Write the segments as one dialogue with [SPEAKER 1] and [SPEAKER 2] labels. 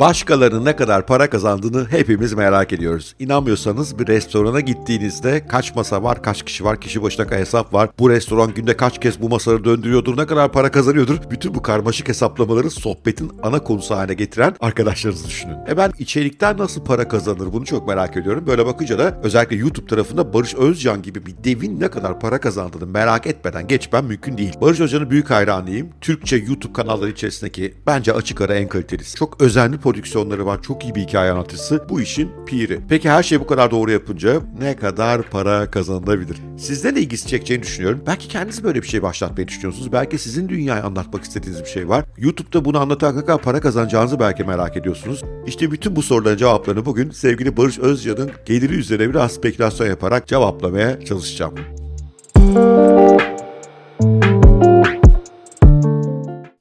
[SPEAKER 1] Başkalarının ne kadar para kazandığını hepimiz merak ediyoruz. İnanmıyorsanız bir restorana gittiğinizde kaç masa var, kaç kişi var, kişi başına hesap var, bu restoran günde kaç kez bu masaları döndürüyordur, ne kadar para kazanıyordur. Bütün bu karmaşık hesaplamaları sohbetin ana konusu haline getiren arkadaşlarınızı düşünün. E ben içerikten nasıl para kazanır bunu çok merak ediyorum. Böyle bakınca da özellikle YouTube tarafında Barış Özcan gibi bir devin ne kadar para kazandığını merak etmeden geçmem mümkün değil. Barış Özcan'ın büyük hayranıyım. Türkçe YouTube kanalları içerisindeki bence açık ara en kalitelisi. Çok özenli prodüksiyonları var. Çok iyi bir hikaye anlatıcısı. Bu işin piri. Peki her şey bu kadar doğru yapınca ne kadar para kazanılabilir? Sizden de ilgisi çekeceğini düşünüyorum. Belki kendiniz böyle bir şey başlatmayı düşünüyorsunuz. Belki sizin dünyayı anlatmak istediğiniz bir şey var. YouTube'da bunu anlatan kadar para kazanacağınızı belki merak ediyorsunuz. İşte bütün bu soruların cevaplarını bugün sevgili Barış Özcan'ın geliri üzerine biraz spekülasyon yaparak cevaplamaya çalışacağım.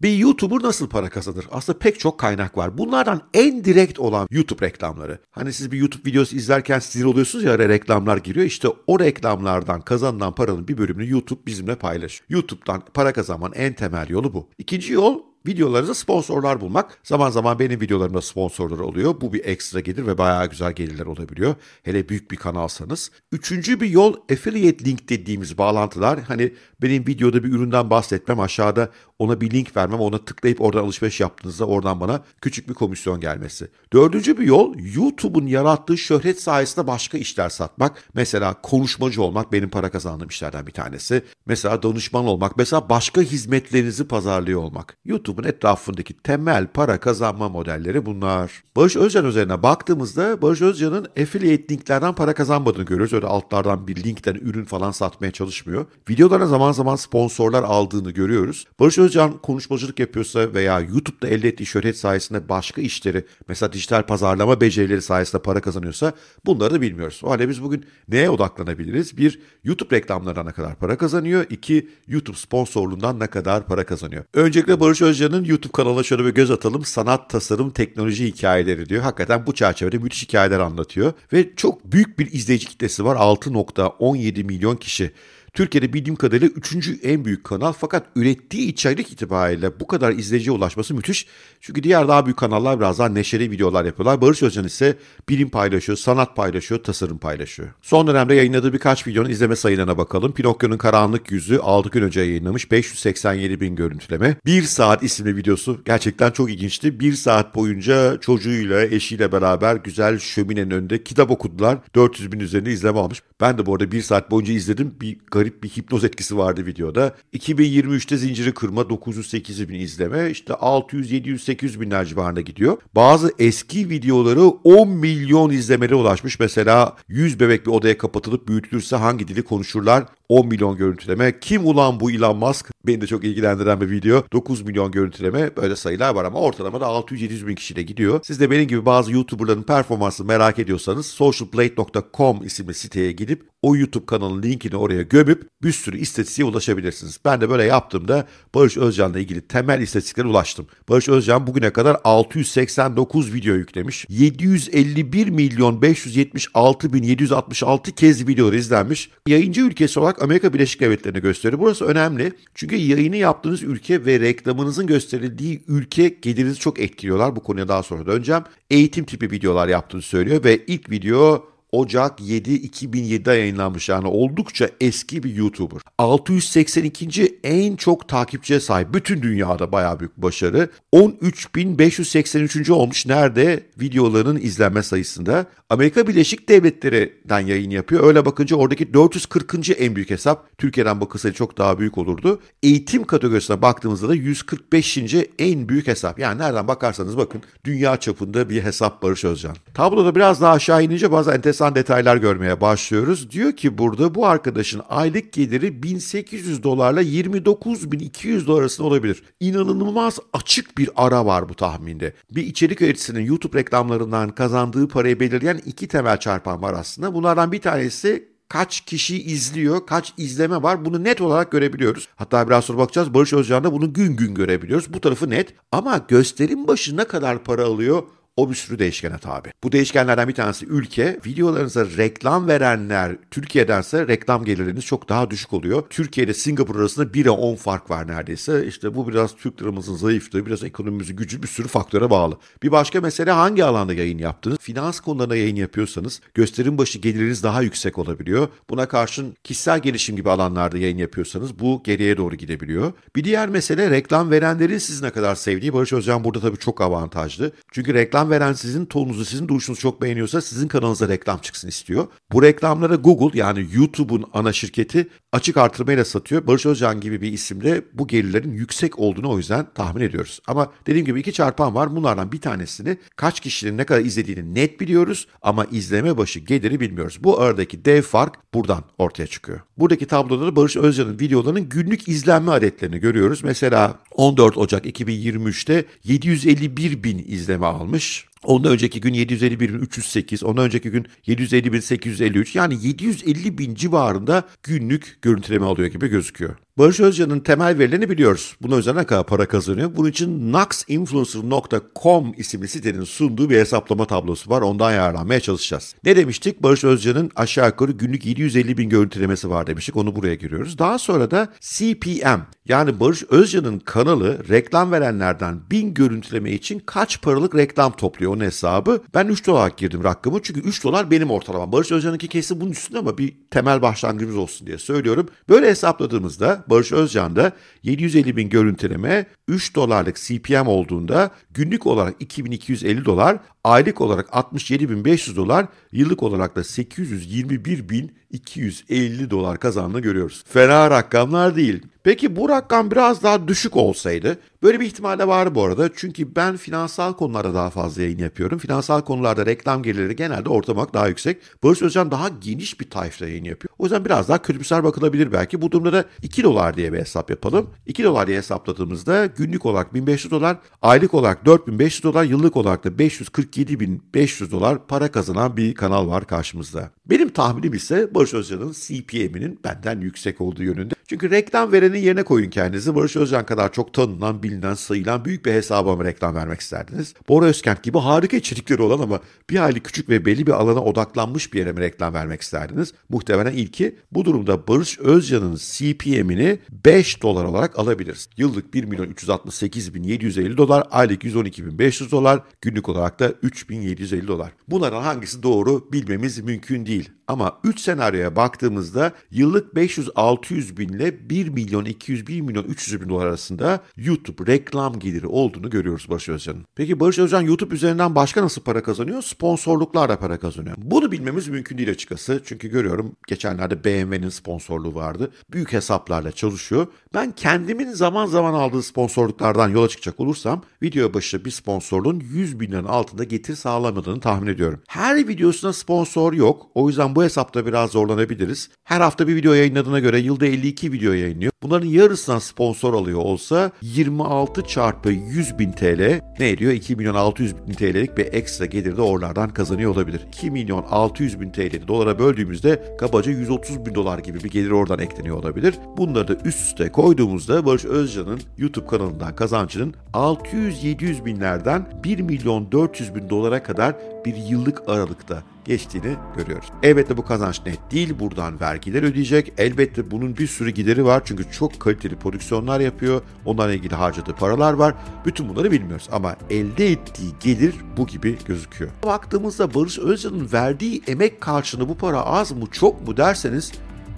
[SPEAKER 1] Bir YouTuber nasıl para kazanır? Aslında pek çok kaynak var. Bunlardan en direkt olan YouTube reklamları. Hani siz bir YouTube videosu izlerken sinir oluyorsunuz ya reklamlar giriyor. İşte o reklamlardan kazanılan paranın bir bölümünü YouTube bizimle paylaşıyor. YouTube'dan para kazanmanın en temel yolu bu. İkinci yol videolarınıza sponsorlar bulmak. Zaman zaman benim videolarımda sponsorlar oluyor. Bu bir ekstra gelir ve bayağı güzel gelirler olabiliyor. Hele büyük bir kanalsanız. Üçüncü bir yol affiliate link dediğimiz bağlantılar. Hani benim videoda bir üründen bahsetmem aşağıda ona bir link vermem ona tıklayıp oradan alışveriş yaptığınızda oradan bana küçük bir komisyon gelmesi. Dördüncü bir yol YouTube'un yarattığı şöhret sayesinde başka işler satmak. Mesela konuşmacı olmak benim para kazandığım işlerden bir tanesi. Mesela danışman olmak. Mesela başka hizmetlerinizi pazarlıyor olmak. YouTube'un etrafındaki temel para kazanma modelleri bunlar. Barış Özcan üzerine baktığımızda Barış Özcan'ın affiliate linklerden para kazanmadığını görüyoruz. Öyle altlardan bir linkten ürün falan satmaya çalışmıyor. Videolarına zaman zaman sponsorlar aldığını görüyoruz. Barış Özcan konuşmacılık yapıyorsa veya YouTube'da elde ettiği şöhret sayesinde başka işleri mesela dijital pazarlama becerileri sayesinde para kazanıyorsa bunları da bilmiyoruz. O halde biz bugün neye odaklanabiliriz? Bir, YouTube reklamlarına ne kadar para kazanıyor? İki, YouTube sponsorluğundan ne kadar para kazanıyor? Öncelikle Barış Özcan'ın YouTube kanalına şöyle bir göz atalım. Sanat, tasarım, teknoloji hikayeleri diyor. Hakikaten bu çerçevede müthiş hikayeler anlatıyor. Ve çok büyük bir izleyici kitlesi var. 6.17 milyon kişi. Türkiye'de bildiğim kadarıyla üçüncü en büyük kanal fakat ürettiği içerik itibariyle bu kadar izleyiciye ulaşması müthiş. Çünkü diğer daha büyük kanallar biraz daha neşeli videolar yapıyorlar. Barış Özcan ise bilim paylaşıyor, sanat paylaşıyor, tasarım paylaşıyor. Son dönemde yayınladığı birkaç videonun izleme sayılarına bakalım. Pinokyo'nun Karanlık Yüzü 6 gün önce yayınlamış 587 bin görüntüleme. 1 saat isimli videosu gerçekten çok ilginçti. 1 saat boyunca çocuğuyla, eşiyle beraber güzel şöminenin önünde kitap okudular. 400 bin üzerinde izleme almış. Ben de bu arada 1 saat boyunca izledim. Bir garip garip bir hipnoz etkisi vardı videoda. 2023'te zinciri kırma 908 bin izleme işte 600, 700, 800 binler civarında gidiyor. Bazı eski videoları 10 milyon izlemere ulaşmış. Mesela 100 bebek bir odaya kapatılıp büyütülürse hangi dili konuşurlar? 10 milyon görüntüleme. Kim ulan bu Elon Musk? Beni de çok ilgilendiren bir video. 9 milyon görüntüleme böyle sayılar var ama ortalamada 600-700 bin kişiyle gidiyor. Siz de benim gibi bazı YouTuber'ların performansını merak ediyorsanız socialplate.com isimli siteye gidip o YouTube kanalının linkini oraya gömüp bir sürü istatistiğe ulaşabilirsiniz. Ben de böyle yaptığımda Barış Özcan'la ilgili temel istatistiklere ulaştım. Barış Özcan bugüne kadar 689 video yüklemiş. 751 milyon 576 bin 766 kez videoları izlenmiş. Yayıncı ülkesi olarak Amerika Birleşik Devletleri'ni gösteriyor. Burası önemli. Çünkü yayını yaptığınız ülke ve reklamınızın gösterildiği ülke gelirinizi çok etkiliyorlar. Bu konuya daha sonra döneceğim. Eğitim tipi videolar yaptığını söylüyor ve ilk video Ocak 7 2007'de yayınlanmış yani oldukça eski bir YouTuber. 682. en çok takipçiye sahip bütün dünyada bayağı büyük başarı. 13.583. olmuş nerede videolarının izlenme sayısında. Amerika Birleşik Devletleri'den yayın yapıyor. Öyle bakınca oradaki 440. en büyük hesap. Türkiye'den bakılsaydı çok daha büyük olurdu. Eğitim kategorisine baktığımızda da 145. en büyük hesap. Yani nereden bakarsanız bakın dünya çapında bir hesap Barış Özcan. Tabloda biraz daha aşağı inince bazı enteresan enteresan detaylar görmeye başlıyoruz. Diyor ki burada bu arkadaşın aylık geliri 1800 dolarla 29.200 dolar arasında olabilir. İnanılmaz açık bir ara var bu tahminde. Bir içerik üreticisinin YouTube reklamlarından kazandığı parayı belirleyen iki temel çarpan var aslında. Bunlardan bir tanesi kaç kişi izliyor, kaç izleme var bunu net olarak görebiliyoruz. Hatta biraz sonra bakacağız Barış Özcan'da bunu gün gün görebiliyoruz. Bu tarafı net ama gösterim başı ne kadar para alıyor O bir sürü değişkene tabi. Bu değişkenlerden bir tanesi ülke. Videolarınıza reklam verenler Türkiye'dense reklam gelirleriniz çok daha düşük oluyor. Türkiye ile Singapur arasında 1'e 10 fark var neredeyse. İşte bu biraz Türk liramızın zayıflığı, biraz ekonomimizin gücü bir sürü faktöre bağlı. Bir başka mesele hangi alanda yayın yaptınız? Finans konularına yayın yapıyorsanız gösterim başı geliriniz daha yüksek olabiliyor. Buna karşın kişisel gelişim gibi alanlarda yayın yapıyorsanız bu geriye doğru gidebiliyor. Bir diğer mesele reklam verenlerin sizi ne kadar sevdiği. Barış Özcan burada tabii çok avantajlı. Çünkü reklam veren sizin tonunuzu, sizin duruşunuzu çok beğeniyorsa sizin kanalınıza reklam çıksın istiyor. Bu reklamlara Google yani YouTube'un ana şirketi açık artırmayla satıyor. Barış Özcan gibi bir isimde bu gelirlerin yüksek olduğunu o yüzden tahmin ediyoruz. Ama dediğim gibi iki çarpan var. Bunlardan bir tanesini kaç kişinin ne kadar izlediğini net biliyoruz ama izleme başı geliri bilmiyoruz. Bu aradaki dev fark buradan ortaya çıkıyor. Buradaki tabloda da Barış Özcan'ın videolarının günlük izlenme adetlerini görüyoruz. Mesela 14 Ocak 2023'te 751 bin izleme almış. English. Ondan önceki gün 751.308, ondan önceki gün 750.853 yani 750 bin civarında günlük görüntüleme alıyor gibi gözüküyor. Barış Özcan'ın temel verilerini biliyoruz. Buna üzerine ne kadar para kazanıyor? Bunun için naxinfluencer.com isimli sitenin sunduğu bir hesaplama tablosu var. Ondan yararlanmaya çalışacağız. Ne demiştik? Barış Özcan'ın aşağı yukarı günlük 750 bin görüntülemesi var demiştik. Onu buraya giriyoruz. Daha sonra da CPM yani Barış Özcan'ın kanalı reklam verenlerden 1000 görüntüleme için kaç paralık reklam topluyor onun hesabı. Ben 3 dolar girdim rakamı çünkü 3 dolar benim ortalamam. Barış Özcan'ınki kesin bunun üstünde ama bir temel başlangıcımız olsun diye söylüyorum. Böyle hesapladığımızda Barış Özcan'da 750 bin görüntüleme 3 dolarlık CPM olduğunda günlük olarak 2250 dolar, aylık olarak 67.500 dolar, yıllık olarak da 821.250 dolar kazandığını görüyoruz. Fena rakamlar değil. Peki bu rakam biraz daha düşük olsaydı Böyle bir ihtimal de var bu arada. Çünkü ben finansal konularda daha fazla yayın yapıyorum. Finansal konularda reklam gelirleri genelde ortalamak daha yüksek. Barış Özcan daha geniş bir tayfta yayın yapıyor. O yüzden biraz daha kötümser bakılabilir belki. Bu durumda da 2 dolar diye bir hesap yapalım. 2 dolar diye hesapladığımızda günlük olarak 1500 dolar, aylık olarak 4500 dolar, yıllık olarak da 547.500 dolar para kazanan bir kanal var karşımızda. Benim tahminim ise Barış Özcan'ın CPM'inin benden yüksek olduğu yönünde. Çünkü reklam verenin yerine koyun kendinizi. Barış Özcan kadar çok tanınan, bilinen, sayılan büyük bir hesaba mı reklam vermek isterdiniz? Bora Özkent gibi harika içerikleri olan ama bir hayli küçük ve belli bir alana odaklanmış bir yere mi reklam vermek isterdiniz? Muhtemelen ilki bu durumda Barış Özcan'ın CPM'ini 5 dolar olarak alabiliriz. Yıllık 1 milyon 368 bin 750 dolar, aylık 112 bin 500 dolar, günlük olarak da 3750 dolar. Bunların hangisi doğru bilmemiz mümkün değil. Ama 3 senaryoya baktığımızda yıllık 500-600 bin ile 1 milyon 200 1 milyon 300 bin dolar arasında YouTube reklam geliri olduğunu görüyoruz Barış Özcan'ın. Peki Barış Özcan YouTube üzerinden başka nasıl para kazanıyor? Sponsorluklarla para kazanıyor. Bunu bilmemiz mümkün değil açıkçası. Çünkü görüyorum geçenlerde BMW'nin sponsorluğu vardı. Büyük hesaplarla çalışıyor. Ben kendimin zaman zaman aldığı sponsorluklardan yola çıkacak olursam video başı bir sponsorluğun 100 bin liranın altında getir sağlamadığını tahmin ediyorum. Her videosuna sponsor yok. O yüzden bu hesapta biraz zorlanabiliriz. Her hafta bir video yayınladığına göre yılda 52 video yayınlıyor. Bunların yarısından sponsor alıyor olsa 26 çarpı 100 bin TL ne ediyor? 2 milyon 600 bin TL'lik bir ekstra gelir de oralardan kazanıyor olabilir. 2 milyon 600 bin TL'yi dolara böldüğümüzde kabaca 130 bin dolar gibi bir gelir oradan ekleniyor olabilir. Bunları da üst üste koyduğumuzda Barış Özcan'ın YouTube kanalından kazancının 600-700 binlerden 1 milyon 400 bin dolara kadar bir yıllık aralıkta geçtiğini görüyoruz. Elbette bu kazanç net değil. Buradan vergiler ödeyecek. Elbette bunun bir sürü gideri var. Çünkü çok kaliteli prodüksiyonlar yapıyor. Onlarla ilgili harcadığı paralar var. Bütün bunları bilmiyoruz. Ama elde ettiği gelir bu gibi gözüküyor. Baktığımızda Barış Özcan'ın verdiği emek karşılığında bu para az mı çok mu derseniz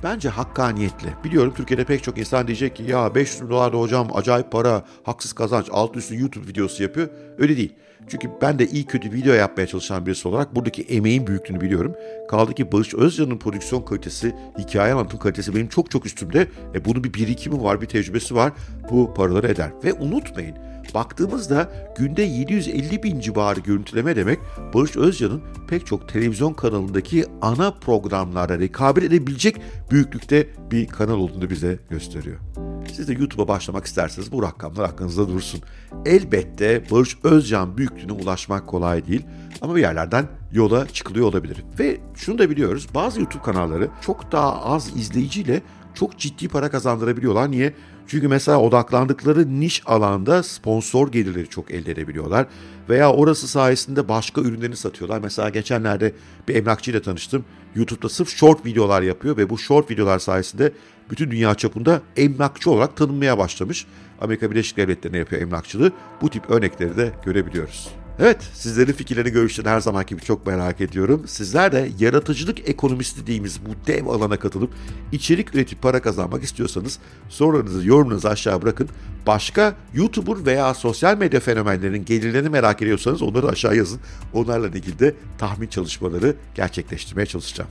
[SPEAKER 1] Bence hakkaniyetli. Biliyorum Türkiye'de pek çok insan diyecek ki ya 500 bin dolar da hocam acayip para, haksız kazanç, alt üstü YouTube videosu yapıyor. Öyle değil. Çünkü ben de iyi kötü video yapmaya çalışan birisi olarak buradaki emeğin büyüklüğünü biliyorum. Kaldı ki Barış Özcan'ın prodüksiyon kalitesi, hikaye anlatım kalitesi benim çok çok üstümde. E bunun bir birikimi var, bir tecrübesi var. Bu paraları eder. Ve unutmayın Baktığımızda günde 750 bin civarı görüntüleme demek Barış Özcan'ın pek çok televizyon kanalındaki ana programlara rekabet edebilecek büyüklükte bir kanal olduğunu bize gösteriyor. Siz de YouTube'a başlamak isterseniz bu rakamlar aklınızda dursun. Elbette Barış Özcan büyüklüğüne ulaşmak kolay değil ama bir yerlerden yola çıkılıyor olabilir. Ve şunu da biliyoruz bazı YouTube kanalları çok daha az izleyiciyle çok ciddi para kazandırabiliyorlar. Niye? Çünkü mesela odaklandıkları niş alanda sponsor gelirleri çok elde edebiliyorlar. Veya orası sayesinde başka ürünlerini satıyorlar. Mesela geçenlerde bir emlakçıyla tanıştım. YouTube'da sırf short videolar yapıyor ve bu short videolar sayesinde bütün dünya çapında emlakçı olarak tanınmaya başlamış. Amerika Birleşik Devletleri'ne yapıyor emlakçılığı. Bu tip örnekleri de görebiliyoruz. Evet, sizlerin fikirlerini, görüşlerini her zamanki gibi çok merak ediyorum. Sizler de yaratıcılık ekonomisi dediğimiz bu dev alana katılıp içerik üretip para kazanmak istiyorsanız sorularınızı, yorumunuzu aşağı bırakın. Başka YouTuber veya sosyal medya fenomenlerinin gelirlerini merak ediyorsanız onları aşağı yazın. Onlarla ilgili de tahmin çalışmaları gerçekleştirmeye çalışacağım.